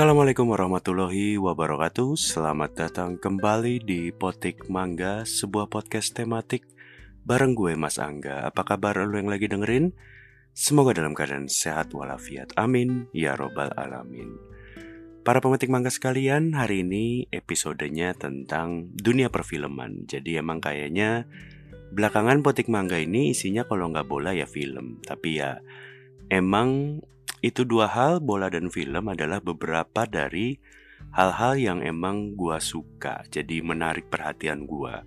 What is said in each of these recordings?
Assalamualaikum warahmatullahi wabarakatuh. Selamat datang kembali di Potik Mangga Sebuah podcast tematik Bareng gue Mas Angga. Apa kabar lu yang lagi dengerin? Semoga dalam keadaan sehat walafiat. Amin. Ya Robbal Alamin. Para pemetik mangga sekalian Hari ini episodenya tentang dunia perfilman. Jadi emang kayaknya Belakangan Potik Mangga ini isinya kalau nggak bola ya film. Tapi ya emang itu dua hal, bola dan film adalah beberapa dari hal-hal yang emang gua suka. Jadi menarik perhatian gua.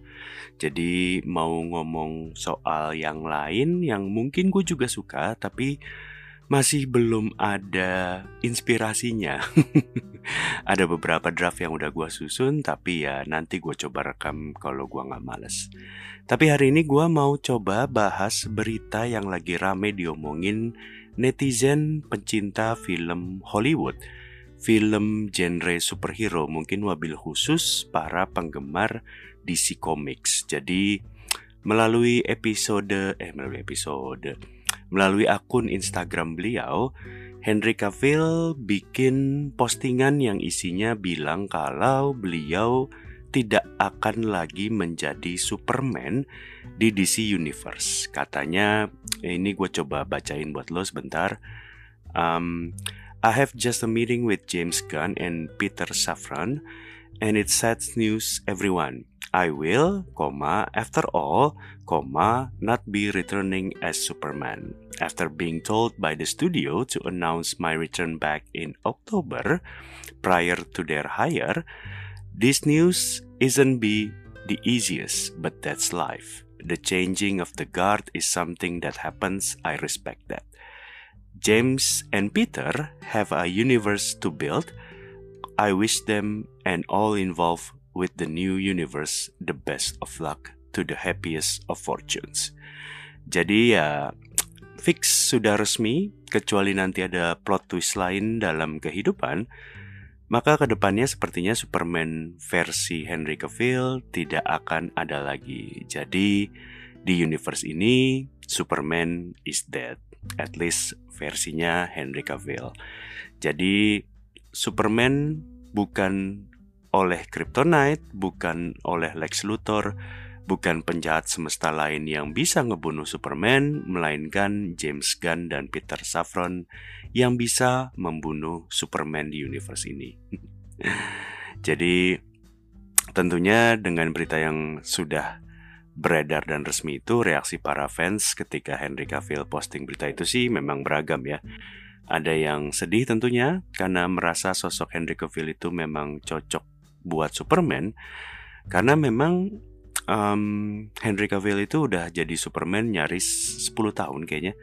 Jadi mau ngomong soal yang lain yang mungkin gue juga suka, tapi masih belum ada inspirasinya. ada beberapa draft yang udah gua susun, tapi ya nanti gue coba rekam kalau gua nggak males. Tapi hari ini gua mau coba bahas berita yang lagi rame diomongin netizen pencinta film Hollywood, film genre superhero mungkin wabil khusus para penggemar DC Comics. Jadi melalui episode eh melalui episode melalui akun Instagram beliau Henry Cavill bikin postingan yang isinya bilang kalau beliau tidak akan lagi menjadi Superman di DC Universe. Katanya, ini gue coba bacain buat lo sebentar. Um, I have just a meeting with James Gunn and Peter Safran, and it sets news everyone. I will, comma, after all, comma, not be returning as Superman. After being told by the studio to announce my return back in October, prior to their hire, This news isn't be the easiest, but that's life. The changing of the guard is something that happens. I respect that. James and Peter have a universe to build. I wish them and all involved with the new universe the best of luck to the happiest of fortunes. Jadi ya fix sudah resmi kecuali nanti ada plot twist lain dalam kehidupan maka ke depannya sepertinya Superman versi Henry Cavill tidak akan ada lagi. Jadi di universe ini Superman is dead, at least versinya Henry Cavill. Jadi Superman bukan oleh Kryptonite, bukan oleh Lex Luthor, bukan penjahat semesta lain yang bisa ngebunuh Superman, melainkan James Gunn dan Peter Safran yang bisa membunuh Superman di universe ini. Jadi tentunya dengan berita yang sudah beredar dan resmi itu reaksi para fans ketika Henry Cavill posting berita itu sih memang beragam ya. Ada yang sedih tentunya karena merasa sosok Henry Cavill itu memang cocok buat Superman karena memang um, Henry Cavill itu udah jadi Superman nyaris 10 tahun kayaknya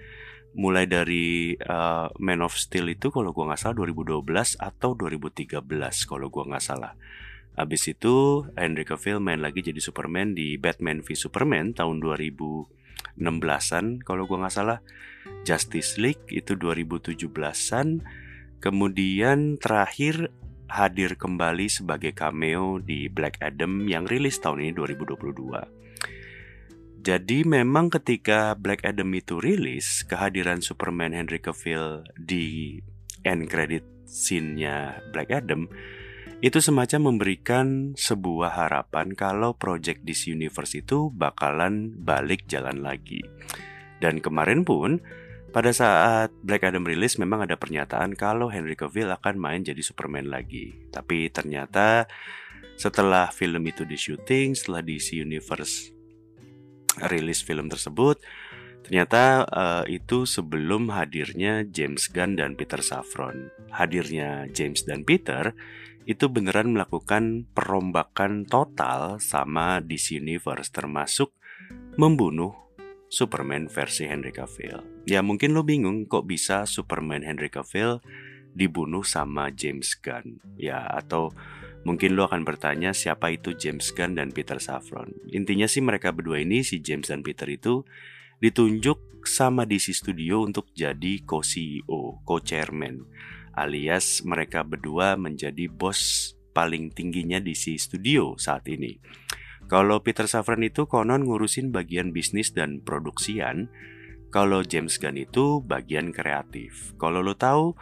mulai dari uh, Man of Steel itu kalau gua nggak salah 2012 atau 2013 kalau gua nggak salah. Habis itu Henry Cavill main lagi jadi Superman di Batman v Superman tahun 2016-an kalau gua nggak salah. Justice League itu 2017-an. Kemudian terakhir hadir kembali sebagai cameo di Black Adam yang rilis tahun ini 2022. Jadi memang ketika Black Adam itu rilis, kehadiran Superman Henry Cavill di end credit scene-nya Black Adam itu semacam memberikan sebuah harapan kalau project DC Universe itu bakalan balik jalan lagi. Dan kemarin pun pada saat Black Adam rilis memang ada pernyataan kalau Henry Cavill akan main jadi Superman lagi. Tapi ternyata setelah film itu di syuting, setelah DC Universe rilis film tersebut ternyata uh, itu sebelum hadirnya James Gunn dan Peter Safran. Hadirnya James dan Peter itu beneran melakukan perombakan total sama DC Universe termasuk membunuh Superman versi Henry Cavill. Ya mungkin lo bingung kok bisa Superman Henry Cavill dibunuh sama James Gunn. Ya atau Mungkin lo akan bertanya siapa itu James Gunn dan Peter Safran. Intinya sih mereka berdua ini si James dan Peter itu ditunjuk sama DC Studio untuk jadi co-CEO, co-chairman. Alias mereka berdua menjadi bos paling tingginya DC Studio saat ini. Kalau Peter Safran itu konon ngurusin bagian bisnis dan produksian, kalau James Gunn itu bagian kreatif. Kalau lo tahu,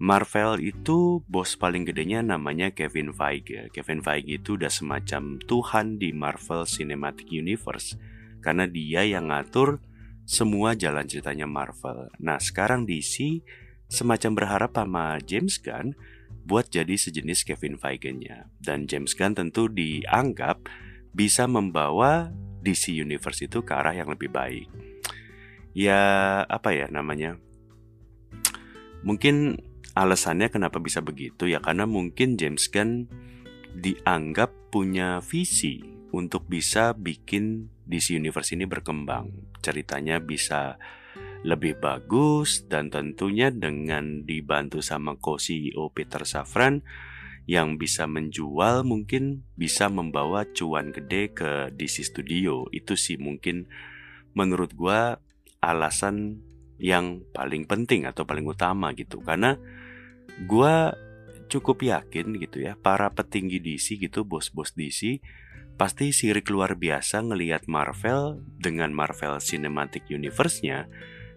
Marvel itu bos paling gedenya namanya Kevin Feige. Kevin Feige itu udah semacam Tuhan di Marvel Cinematic Universe karena dia yang ngatur semua jalan ceritanya Marvel. Nah, sekarang DC semacam berharap sama James Gunn buat jadi sejenis Kevin Feige-nya. Dan James Gunn tentu dianggap bisa membawa DC Universe itu ke arah yang lebih baik. Ya, apa ya namanya? Mungkin alasannya kenapa bisa begitu ya karena mungkin James Gunn dianggap punya visi untuk bisa bikin DC Universe ini berkembang. Ceritanya bisa lebih bagus dan tentunya dengan dibantu sama co-CEO Peter Safran yang bisa menjual mungkin bisa membawa cuan gede ke DC Studio. Itu sih mungkin menurut gua alasan yang paling penting atau paling utama gitu karena gue cukup yakin gitu ya para petinggi DC gitu bos-bos DC pasti sirik luar biasa ngelihat Marvel dengan Marvel Cinematic Universe-nya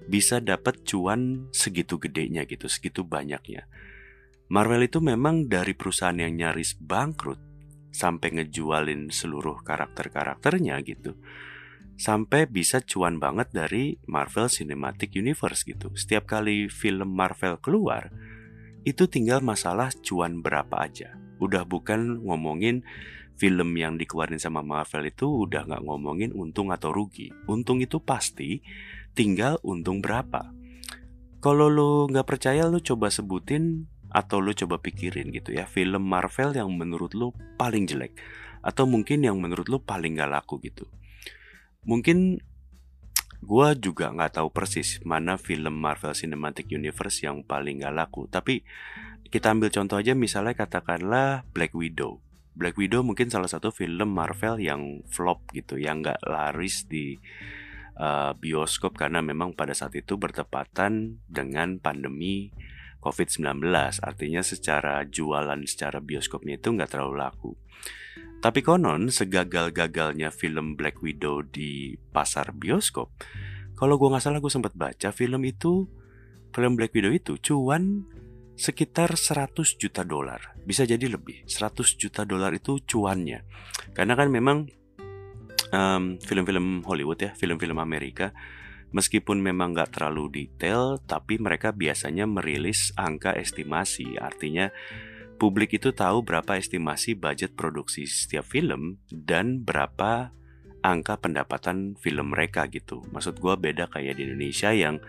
bisa dapat cuan segitu gedenya gitu, segitu banyaknya. Marvel itu memang dari perusahaan yang nyaris bangkrut sampai ngejualin seluruh karakter-karakternya gitu sampai bisa cuan banget dari Marvel Cinematic Universe gitu. Setiap kali film Marvel keluar, itu tinggal masalah cuan berapa aja. Udah bukan ngomongin film yang dikeluarin sama Marvel itu udah nggak ngomongin untung atau rugi. Untung itu pasti, tinggal untung berapa. Kalau lo nggak percaya, lo coba sebutin atau lo coba pikirin gitu ya film Marvel yang menurut lo paling jelek atau mungkin yang menurut lo paling gak laku gitu mungkin gue juga nggak tahu persis mana film Marvel Cinematic Universe yang paling gak laku. Tapi kita ambil contoh aja misalnya katakanlah Black Widow. Black Widow mungkin salah satu film Marvel yang flop gitu, yang nggak laris di uh, bioskop karena memang pada saat itu bertepatan dengan pandemi COVID-19. Artinya secara jualan secara bioskopnya itu nggak terlalu laku. Tapi konon segagal-gagalnya film Black Widow di pasar bioskop, kalau gue nggak salah gue sempat baca film itu, film Black Widow itu cuan sekitar 100 juta dolar. Bisa jadi lebih, 100 juta dolar itu cuannya. Karena kan memang film film-film Hollywood ya, film-film Amerika, meskipun memang nggak terlalu detail, tapi mereka biasanya merilis angka estimasi. Artinya publik itu tahu berapa estimasi budget produksi setiap film dan berapa angka pendapatan film mereka gitu. Maksud gue beda kayak di Indonesia yang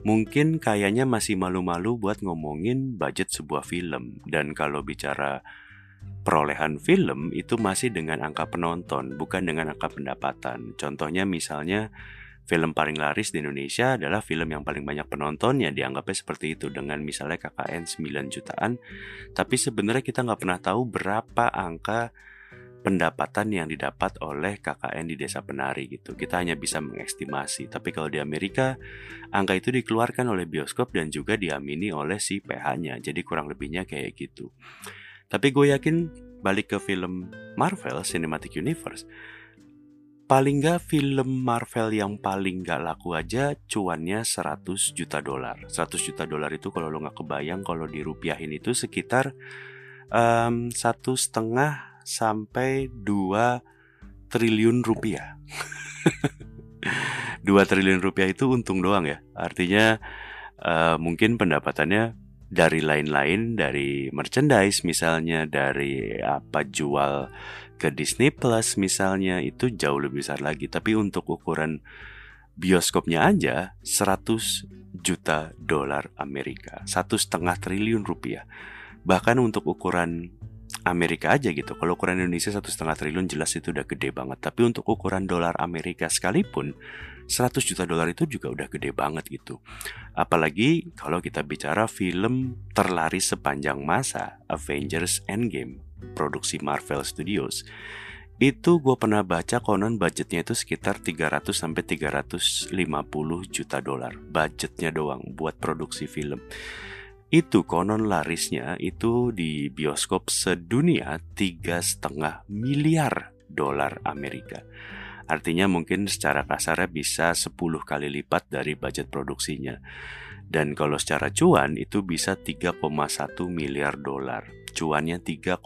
mungkin kayaknya masih malu-malu buat ngomongin budget sebuah film. Dan kalau bicara perolehan film itu masih dengan angka penonton, bukan dengan angka pendapatan. Contohnya misalnya film paling laris di Indonesia adalah film yang paling banyak penontonnya dianggapnya seperti itu dengan misalnya KKN 9 jutaan. Tapi sebenarnya kita nggak pernah tahu berapa angka pendapatan yang didapat oleh KKN di desa penari gitu. Kita hanya bisa mengestimasi. Tapi kalau di Amerika angka itu dikeluarkan oleh bioskop dan juga diamini oleh si PH-nya jadi kurang lebihnya kayak gitu. Tapi gue yakin balik ke film Marvel Cinematic Universe paling nggak film Marvel yang paling nggak laku aja cuannya 100 juta dolar. 100 juta dolar itu kalau lo nggak kebayang kalau dirupiahin itu sekitar satu setengah sampai dua triliun rupiah. Dua triliun rupiah itu untung doang ya. Artinya uh, mungkin pendapatannya dari lain-lain dari merchandise misalnya dari apa jual ke Disney Plus misalnya itu jauh lebih besar lagi. Tapi untuk ukuran bioskopnya aja 100 juta dolar Amerika. Satu setengah triliun rupiah. Bahkan untuk ukuran Amerika aja gitu kalau ukuran Indonesia satu setengah triliun jelas itu udah gede banget tapi untuk ukuran dolar Amerika sekalipun 100 juta dolar itu juga udah gede banget gitu. Apalagi kalau kita bicara film terlaris sepanjang masa, Avengers Endgame, produksi Marvel Studios. Itu gue pernah baca konon budgetnya itu sekitar 300 sampai 350 juta dolar. Budgetnya doang buat produksi film. Itu konon larisnya itu di bioskop sedunia tiga setengah miliar dolar Amerika. Artinya mungkin secara kasarnya bisa 10 kali lipat dari budget produksinya. Dan kalau secara cuan itu bisa 3,1 miliar dolar. Cuannya 3,1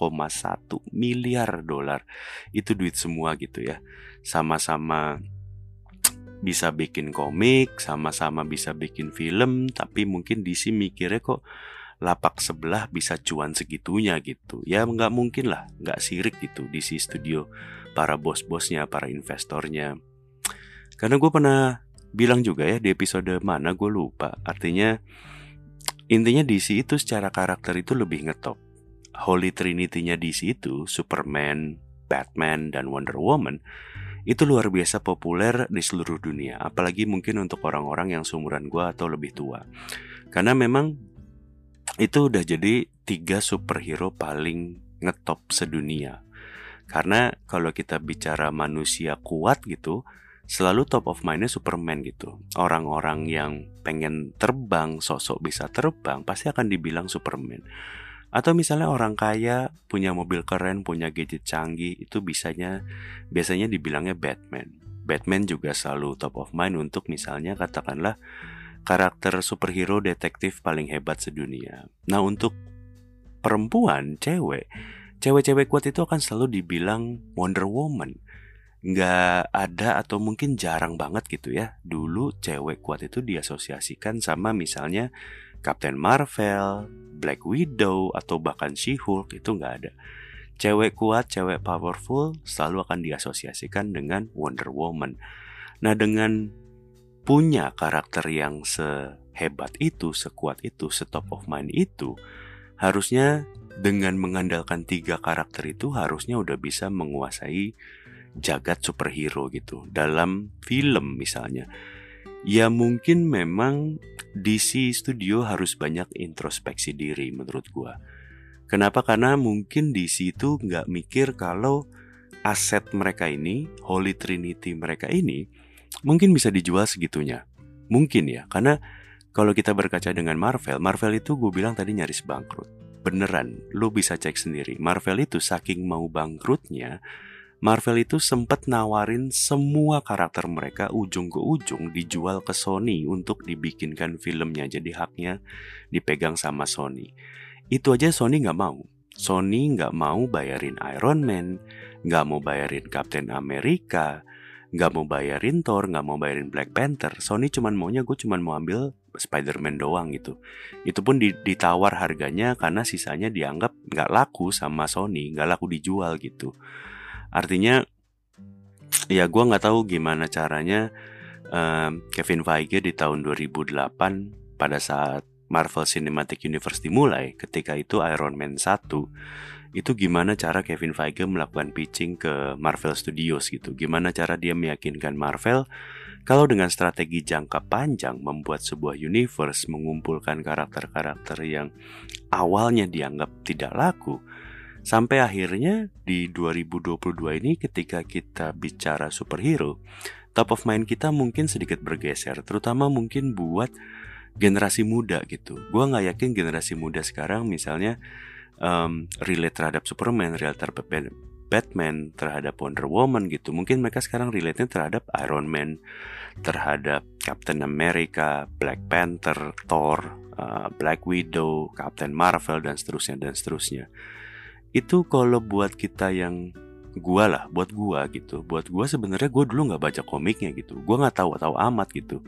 miliar dolar. Itu duit semua gitu ya. Sama-sama bisa bikin komik, sama-sama bisa bikin film, tapi mungkin DC mikirnya kok lapak sebelah bisa cuan segitunya gitu. Ya nggak mungkin lah, nggak sirik gitu DC Studio para bos-bosnya, para investornya. Karena gue pernah bilang juga ya di episode mana gue lupa. Artinya intinya DC itu secara karakter itu lebih ngetop. Holy Trinity-nya DC itu Superman, Batman, dan Wonder Woman itu luar biasa populer di seluruh dunia. Apalagi mungkin untuk orang-orang yang seumuran gue atau lebih tua. Karena memang itu udah jadi tiga superhero paling ngetop sedunia. Karena kalau kita bicara manusia kuat gitu, selalu top of mindnya Superman gitu. Orang-orang yang pengen terbang, sosok bisa terbang, pasti akan dibilang Superman. Atau misalnya orang kaya punya mobil keren, punya gadget canggih, itu bisanya biasanya dibilangnya Batman. Batman juga selalu top of mind untuk misalnya katakanlah karakter superhero detektif paling hebat sedunia. Nah, untuk perempuan, cewek, cewek-cewek kuat itu akan selalu dibilang Wonder Woman nggak ada atau mungkin jarang banget gitu ya dulu cewek kuat itu diasosiasikan sama misalnya Captain Marvel, Black Widow atau bahkan She-Hulk itu nggak ada. Cewek kuat, cewek powerful selalu akan diasosiasikan dengan Wonder Woman. Nah dengan punya karakter yang sehebat itu, sekuat itu, setop of mind itu, harusnya dengan mengandalkan tiga karakter itu harusnya udah bisa menguasai jagat superhero gitu. Dalam film misalnya. Ya mungkin memang DC Studio harus banyak introspeksi diri menurut gua. Kenapa? Karena mungkin DC itu nggak mikir kalau aset mereka ini Holy Trinity mereka ini mungkin bisa dijual segitunya. Mungkin ya karena kalau kita berkaca dengan Marvel, Marvel itu gue bilang tadi nyaris bangkrut. Beneran, lu bisa cek sendiri. Marvel itu saking mau bangkrutnya, Marvel itu sempat nawarin semua karakter mereka ujung ke ujung dijual ke Sony untuk dibikinkan filmnya. Jadi haknya dipegang sama Sony. Itu aja Sony nggak mau. Sony nggak mau bayarin Iron Man, nggak mau bayarin Captain America, nggak mau bayarin Thor, nggak mau bayarin Black Panther. Sony cuman maunya gue cuman mau ambil Spider-Man doang gitu. Itu pun ditawar harganya karena sisanya dianggap nggak laku sama Sony, nggak laku dijual gitu. Artinya ya gue nggak tahu gimana caranya um, Kevin Feige di tahun 2008 pada saat Marvel Cinematic Universe dimulai ketika itu Iron Man 1 itu gimana cara Kevin Feige melakukan pitching ke Marvel Studios gitu. Gimana cara dia meyakinkan Marvel kalau dengan strategi jangka panjang membuat sebuah universe mengumpulkan karakter-karakter yang awalnya dianggap tidak laku Sampai akhirnya di 2022 ini ketika kita bicara superhero, top of mind kita mungkin sedikit bergeser, terutama mungkin buat generasi muda gitu. Gua nggak yakin generasi muda sekarang misalnya um, relate terhadap Superman, relate terhadap Batman, terhadap Wonder Woman gitu. Mungkin mereka sekarang relate-nya terhadap Iron Man, terhadap Captain America, Black Panther, Thor, uh, Black Widow, Captain Marvel dan seterusnya dan seterusnya itu kalau buat kita yang gua lah buat gua gitu. Buat gua sebenarnya gua dulu nggak baca komiknya gitu. Gua nggak tahu tahu amat gitu.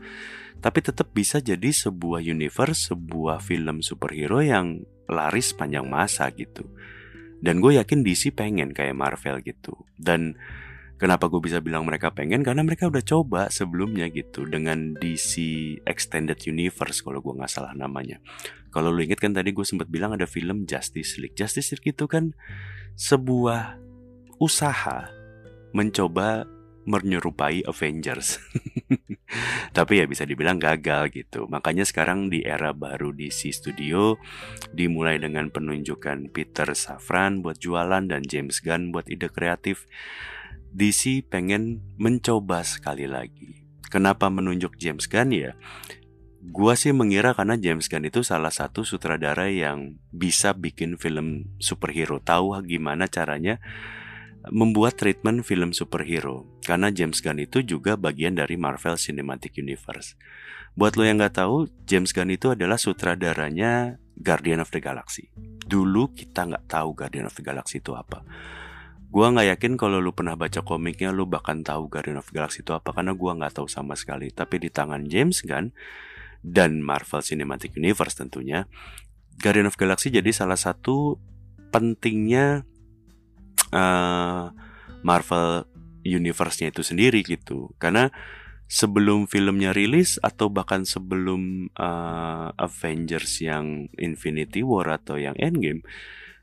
Tapi tetap bisa jadi sebuah universe sebuah film superhero yang laris panjang masa gitu. Dan gue yakin DC pengen kayak Marvel gitu. Dan Kenapa gue bisa bilang mereka pengen? Karena mereka udah coba sebelumnya gitu dengan DC Extended Universe kalau gue nggak salah namanya. Kalau lu inget kan tadi gue sempat bilang ada film Justice League. Justice League itu kan sebuah usaha mencoba menyerupai Avengers. Tapi ya bisa dibilang gagal gitu. Makanya sekarang di era baru DC Studio dimulai dengan penunjukan Peter Safran buat jualan dan James Gunn buat ide kreatif. DC pengen mencoba sekali lagi. Kenapa menunjuk James Gunn ya? Gua sih mengira karena James Gunn itu salah satu sutradara yang bisa bikin film superhero. Tahu gimana caranya membuat treatment film superhero karena James Gunn itu juga bagian dari Marvel Cinematic Universe. Buat lo yang nggak tahu, James Gunn itu adalah sutradaranya Guardian of the Galaxy. Dulu kita nggak tahu Guardian of the Galaxy itu apa. Gua nggak yakin kalau lu pernah baca komiknya lu bahkan tahu Guardian of Galaxy itu apa karena gua nggak tahu sama sekali. Tapi di tangan James Gunn dan Marvel Cinematic Universe tentunya, Guardian of Galaxy jadi salah satu pentingnya uh, Marvel Universe-nya itu sendiri gitu. Karena sebelum filmnya rilis atau bahkan sebelum uh, Avengers yang Infinity War atau yang Endgame,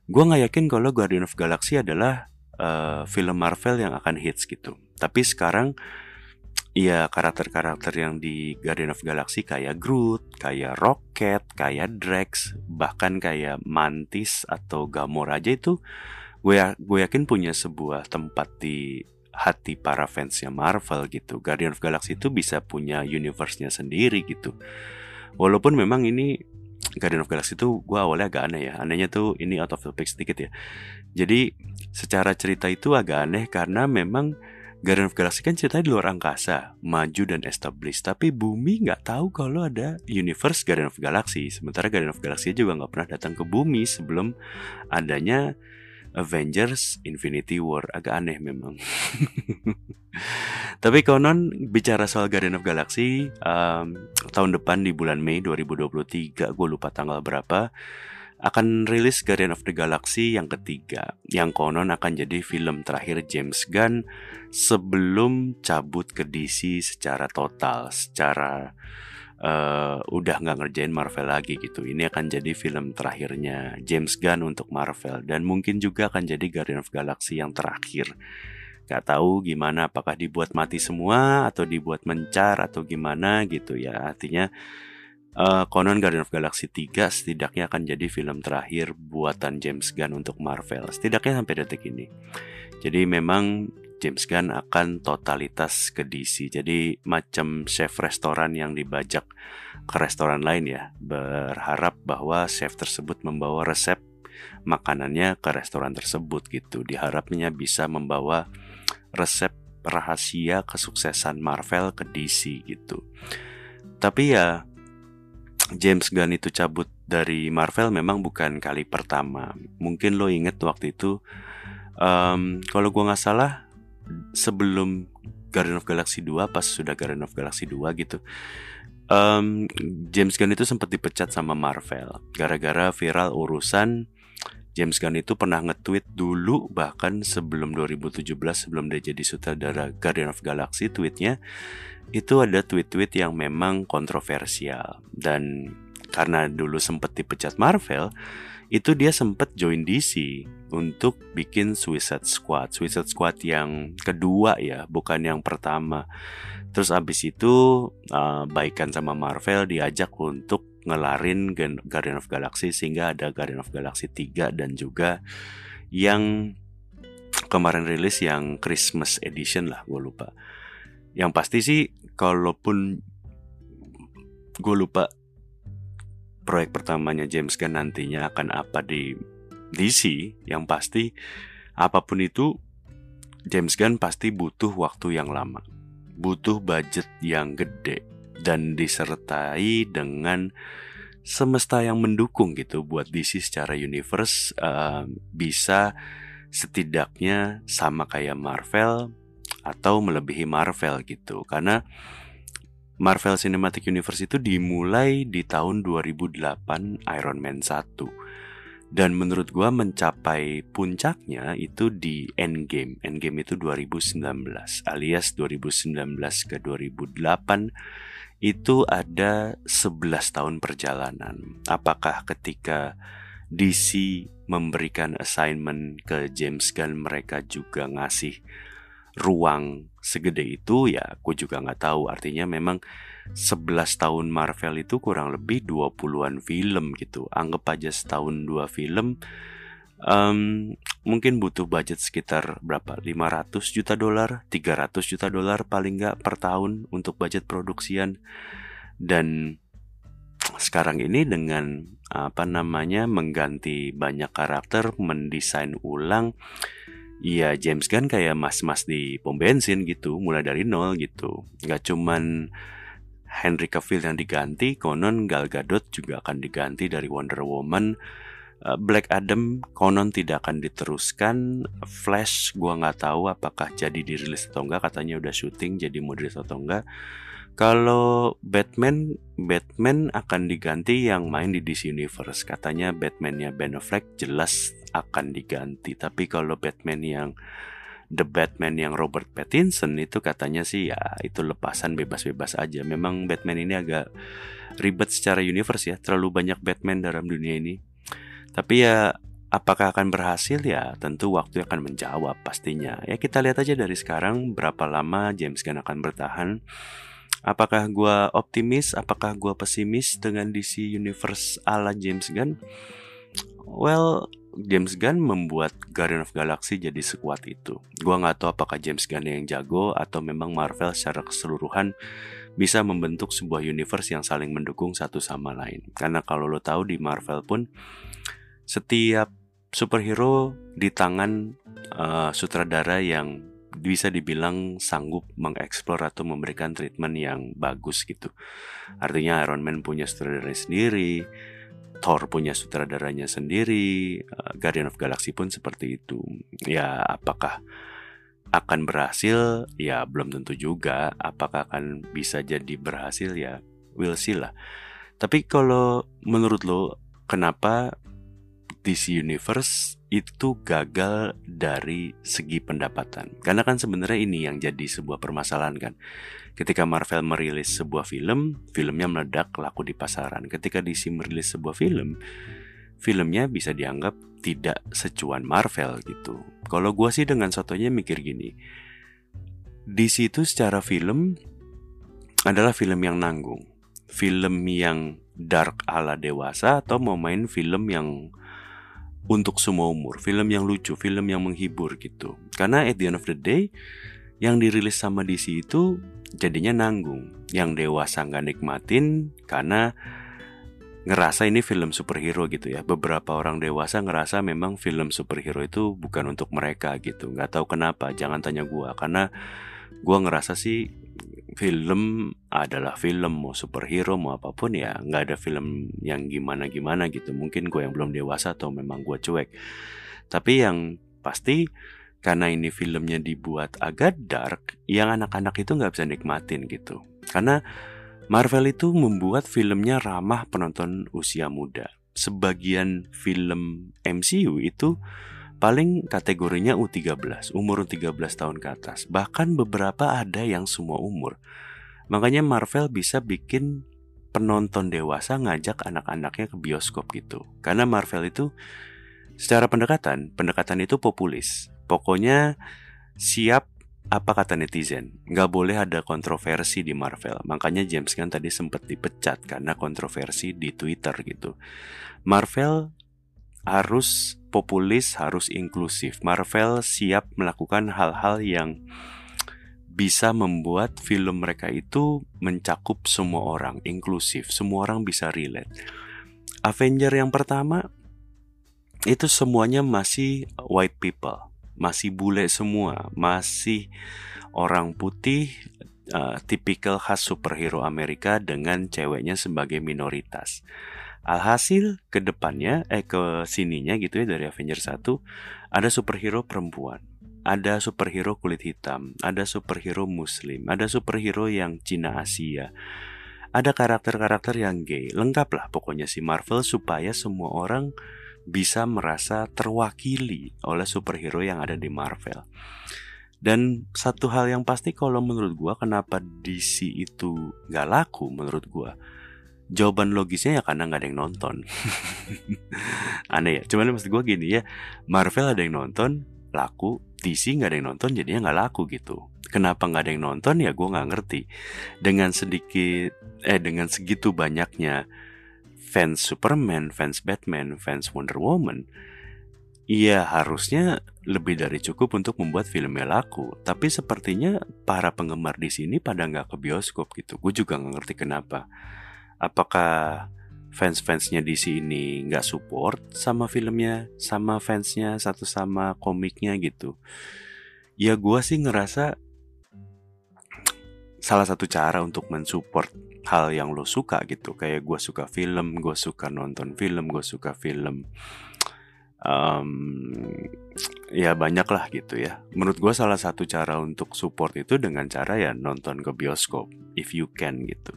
gue nggak yakin kalau Guardian of Galaxy adalah uh, film Marvel yang akan hits gitu. Tapi sekarang ya karakter-karakter yang di Guardian of Galaxy kayak Groot, kayak Rocket, kayak Drax, bahkan kayak Mantis atau Gamora aja itu gue ya, gue yakin punya sebuah tempat di hati para fansnya Marvel gitu. Guardian of Galaxy itu bisa punya universe-nya sendiri gitu. Walaupun memang ini Guardian of Galaxy itu gue awalnya agak aneh ya. Anehnya tuh ini out of topic sedikit ya. Jadi secara cerita itu agak aneh karena memang Guardian of Galaxy kan ceritanya di luar angkasa, maju dan established. Tapi bumi nggak tahu kalau ada universe Guardian of Galaxy. Sementara Guardian of Galaxy juga nggak pernah datang ke bumi sebelum adanya Avengers Infinity War agak aneh memang. Tapi konon bicara soal Guardian of Galaxy um, tahun depan di bulan Mei 2023 gue lupa tanggal berapa akan rilis Guardian of the Galaxy yang ketiga yang konon akan jadi film terakhir James Gunn sebelum cabut ke DC secara total secara uh, udah nggak ngerjain Marvel lagi gitu. Ini akan jadi film terakhirnya James Gunn untuk Marvel dan mungkin juga akan jadi Guardian of Galaxy yang terakhir. Gak tahu gimana apakah dibuat mati semua atau dibuat mencar atau gimana gitu ya. Artinya uh, konon Guardian of Galaxy 3 setidaknya akan jadi film terakhir buatan James Gunn untuk Marvel. Setidaknya sampai detik ini. Jadi memang James Gunn akan totalitas ke DC. Jadi macam chef restoran yang dibajak ke restoran lain ya. Berharap bahwa chef tersebut membawa resep makanannya ke restoran tersebut gitu. Diharapnya bisa membawa resep rahasia kesuksesan Marvel ke DC gitu. Tapi ya James Gunn itu cabut dari Marvel memang bukan kali pertama. Mungkin lo inget waktu itu um, kalau gue nggak salah sebelum Guardian of Galaxy 2 pas sudah Guardian of Galaxy 2 gitu. Um, James Gunn itu sempat dipecat sama Marvel gara-gara viral urusan James Gunn itu pernah nge-tweet dulu bahkan sebelum 2017 sebelum dia jadi sutradara Guardian of Galaxy tweetnya itu ada tweet-tweet yang memang kontroversial. Dan karena dulu sempat dipecat Marvel itu dia sempat join DC untuk bikin Suicide Squad. Suicide Squad yang kedua ya, bukan yang pertama. Terus abis itu uh, baikan sama Marvel diajak untuk ngelarin Guardian of Galaxy sehingga ada Guardian of Galaxy 3 dan juga yang kemarin rilis yang Christmas Edition lah gue lupa. Yang pasti sih kalaupun gue lupa proyek pertamanya James Gunn nantinya akan apa di DC, yang pasti apa pun itu James Gunn pasti butuh waktu yang lama. Butuh budget yang gede dan disertai dengan semesta yang mendukung gitu buat DC secara universe uh, bisa setidaknya sama kayak Marvel atau melebihi Marvel gitu karena Marvel Cinematic Universe itu dimulai di tahun 2008 Iron Man 1 dan menurut gua mencapai puncaknya itu di Endgame. Endgame itu 2019 alias 2019 ke 2008 itu ada 11 tahun perjalanan. Apakah ketika DC memberikan assignment ke James Gunn mereka juga ngasih ruang segede itu ya aku juga nggak tahu. Artinya memang 11 tahun Marvel itu kurang lebih 20-an film gitu. Anggap aja setahun dua film um, mungkin butuh budget sekitar berapa? 500 juta dolar? 300 juta dolar paling nggak per tahun untuk budget produksian. Dan sekarang ini dengan apa namanya mengganti banyak karakter mendesain ulang Iya James Gunn kayak mas-mas di pom bensin gitu, mulai dari nol gitu. Gak cuman Henry Cavill yang diganti, konon Gal Gadot juga akan diganti dari Wonder Woman. Eh, Black Adam konon tidak akan diteruskan. Flash gua nggak tahu apakah jadi dirilis atau enggak. Katanya udah syuting jadi mau dirilis atau enggak. Kalau Batman, Batman akan diganti yang main di DC Universe. Katanya Batman-nya Ben Affleck jelas akan diganti. Tapi kalau Batman yang The Batman yang Robert Pattinson itu katanya sih ya itu lepasan bebas-bebas aja. Memang Batman ini agak ribet secara universe ya. Terlalu banyak Batman dalam dunia ini. Tapi ya apakah akan berhasil ya tentu waktu akan menjawab pastinya. Ya kita lihat aja dari sekarang berapa lama James Gunn akan bertahan Apakah gue optimis? Apakah gue pesimis dengan DC Universe ala James Gunn? Well, James Gunn membuat Guardian of Galaxy jadi sekuat itu. Gua nggak tahu apakah James Gunn yang jago atau memang Marvel secara keseluruhan bisa membentuk sebuah universe yang saling mendukung satu sama lain. Karena kalau lo tahu di Marvel pun setiap superhero di tangan uh, sutradara yang bisa dibilang sanggup mengeksplor atau memberikan treatment yang bagus gitu. Artinya Iron Man punya sutradara sendiri, Thor punya sutradaranya sendiri, uh, Guardian of Galaxy pun seperti itu. Ya, apakah akan berhasil? Ya, belum tentu juga. Apakah akan bisa jadi berhasil? Ya, we'll see lah. Tapi kalau menurut lo, kenapa DC Universe itu gagal dari segi pendapatan. Karena kan sebenarnya ini yang jadi sebuah permasalahan kan. Ketika Marvel merilis sebuah film, filmnya meledak laku di pasaran. Ketika DC merilis sebuah film, filmnya bisa dianggap tidak secuan Marvel gitu. Kalau gue sih dengan sotonya mikir gini, DC itu secara film adalah film yang nanggung, film yang dark ala dewasa atau mau main film yang untuk semua umur, film yang lucu, film yang menghibur gitu. Karena at the end of the day, yang dirilis sama DC itu jadinya nanggung. Yang dewasa nggak nikmatin karena ngerasa ini film superhero gitu ya. Beberapa orang dewasa ngerasa memang film superhero itu bukan untuk mereka gitu. Nggak tahu kenapa, jangan tanya gua karena gua ngerasa sih film adalah film mau superhero mau apa pun ya nggak ada film yang gimana gimana gitu. Mungkin gue yang belum dewasa atau memang gue cuek. Tapi yang pasti karena ini filmnya dibuat agak dark yang anak-anak itu nggak bisa nikmatin gitu. Karena Marvel itu membuat filmnya ramah penonton usia muda. Sebagian film MCU itu paling kategorinya U13, umur 13 tahun ke atas. Bahkan beberapa ada yang semua umur. Makanya Marvel bisa bikin penonton dewasa ngajak anak-anaknya ke bioskop gitu. Karena Marvel itu secara pendekatan, pendekatan itu populis. Pokoknya siap apa kata netizen, nggak boleh ada kontroversi di Marvel. Makanya James Gunn tadi sempat dipecat karena kontroversi di Twitter gitu. Marvel harus populis, harus inklusif. Marvel siap melakukan hal-hal yang bisa membuat film mereka itu mencakup semua orang, inklusif, semua orang bisa relate. Avenger yang pertama itu semuanya masih white people, masih bule semua, masih orang putih, uh, tipikal khas superhero Amerika dengan ceweknya sebagai minoritas. Alhasil ke depannya, eh ke sininya gitu ya dari Avengers 1 ada superhero perempuan, ada superhero kulit hitam, ada superhero muslim, ada superhero yang Cina Asia. Ada karakter-karakter yang gay. Lengkap lah pokoknya si Marvel supaya semua orang bisa merasa terwakili oleh superhero yang ada di Marvel. Dan satu hal yang pasti kalau menurut gua kenapa DC itu gak laku menurut gua jawaban logisnya ya karena nggak ada yang nonton. Aneh ya cuman maksud gue gini ya Marvel ada yang nonton laku DC nggak ada yang nonton jadinya nggak laku gitu. Kenapa nggak ada yang nonton? Ya gue nggak ngerti. Dengan sedikit eh dengan segitu banyaknya fans Superman fans Batman fans Wonder Woman Iya harusnya lebih dari cukup untuk membuat filmnya laku. Tapi sepertinya para penggemar di sini pada nggak ke bioskop gitu. Gue juga nggak ngerti kenapa apakah fans-fansnya DC ini nggak support sama filmnya, sama fansnya satu sama komiknya gitu. Ya gue sih ngerasa salah satu cara untuk mensupport hal yang lo suka gitu. Kayak gue suka film, gue suka nonton film, gue suka film. Um, ya banyak lah gitu ya. Menurut gue salah satu cara untuk support itu dengan cara ya nonton ke bioskop, if you can gitu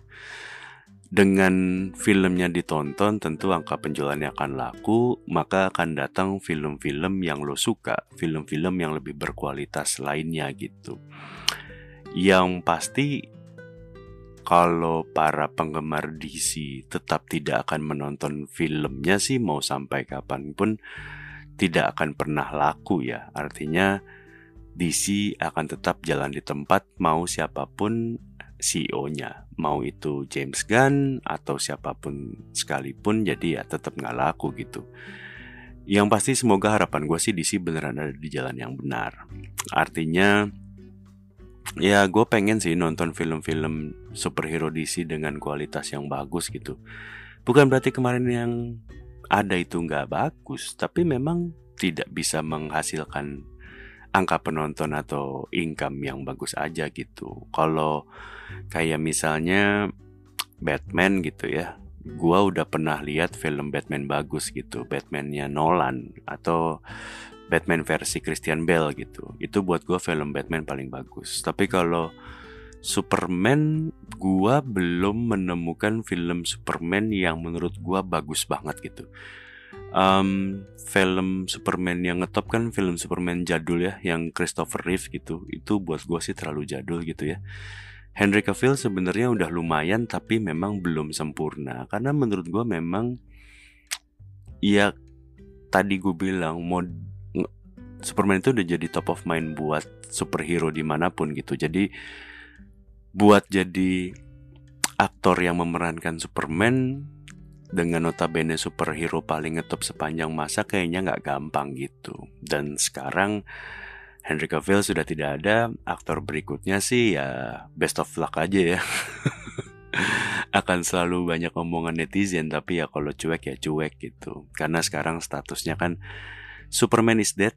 dengan filmnya ditonton tentu angka penjualannya akan laku, maka akan datang film-film yang lo suka, film-film yang lebih berkualitas lainnya gitu. Yang pasti kalau para penggemar DC tetap tidak akan menonton filmnya sih mau sampai kapan pun tidak akan pernah laku ya. Artinya DC akan tetap jalan di tempat mau siapa pun CEO-nya mau itu James Gunn atau siapa pun sekalipun jadi ya tetap nggak laku gitu. Yang pasti semoga harapan gue sih DC beneran ada di jalan yang benar. Artinya ya gue pengen sih nonton film-film superhero DC dengan kualitas yang bagus gitu. Bukan berarti kemarin yang ada itu nggak bagus tapi memang tidak bisa menghasilkan angka penonton atau income yang bagus aja gitu. Kalau kayak misalnya Batman gitu ya, gua udah pernah lihat film Batman bagus gitu, Batmannya Nolan atau Batman versi Christian Bale gitu. Itu buat gua film Batman paling bagus. Tapi kalau Superman, gua belum menemukan film Superman yang menurut gua bagus banget gitu. Um, film Superman yang ngetop kan film Superman jadul ya yang Christopher Reeve gitu. Itu buat gue sih terlalu jadul gitu ya Henry Cavill sebenarnya udah lumayan tapi memang belum sempurna karena menurut gue memang ya tadi gue bilang mod Superman itu udah jadi top of mind buat superhero di mana pun gitu jadi buat jadi aktor yang memerankan Superman dengan notabene superhero paling ngetop sepanjang masa kayaknya nggak gampang gitu. Dan sekarang Henry Cavill sudah tidak ada, aktor berikutnya sih ya best of luck aja ya. Akan selalu banyak omongan netizen, tapi ya kalau cuek ya cuek gitu. Karena sekarang statusnya kan Superman is dead,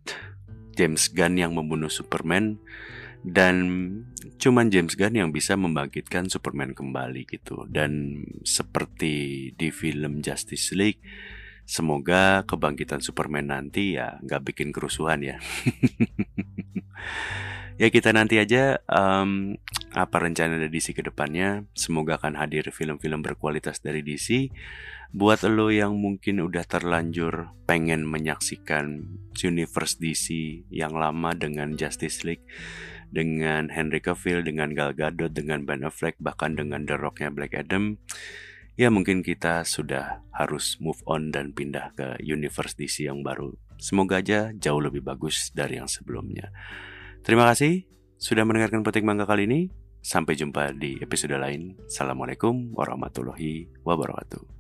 James Gunn yang membunuh Superman, dan cuman James Gunn yang bisa membangkitkan Superman kembali gitu dan seperti di film Justice League semoga kebangkitan Superman nanti ya nggak bikin kerusuhan ya ya kita nanti aja um, apa rencana dari DC ke depannya semoga akan hadir film-film berkualitas dari DC buat lo yang mungkin udah terlanjur pengen menyaksikan universe DC yang lama dengan Justice League dengan Henry Cavill, dengan Gal Gadot, dengan Ben Affleck, bahkan dengan The Rocknya Black Adam, ya mungkin kita sudah harus move on dan pindah ke universe DC yang baru. Semoga aja jauh lebih bagus dari yang sebelumnya. Terima kasih sudah mendengarkan petik mangga kali ini. Sampai jumpa di episode lain. Assalamualaikum warahmatullahi wabarakatuh.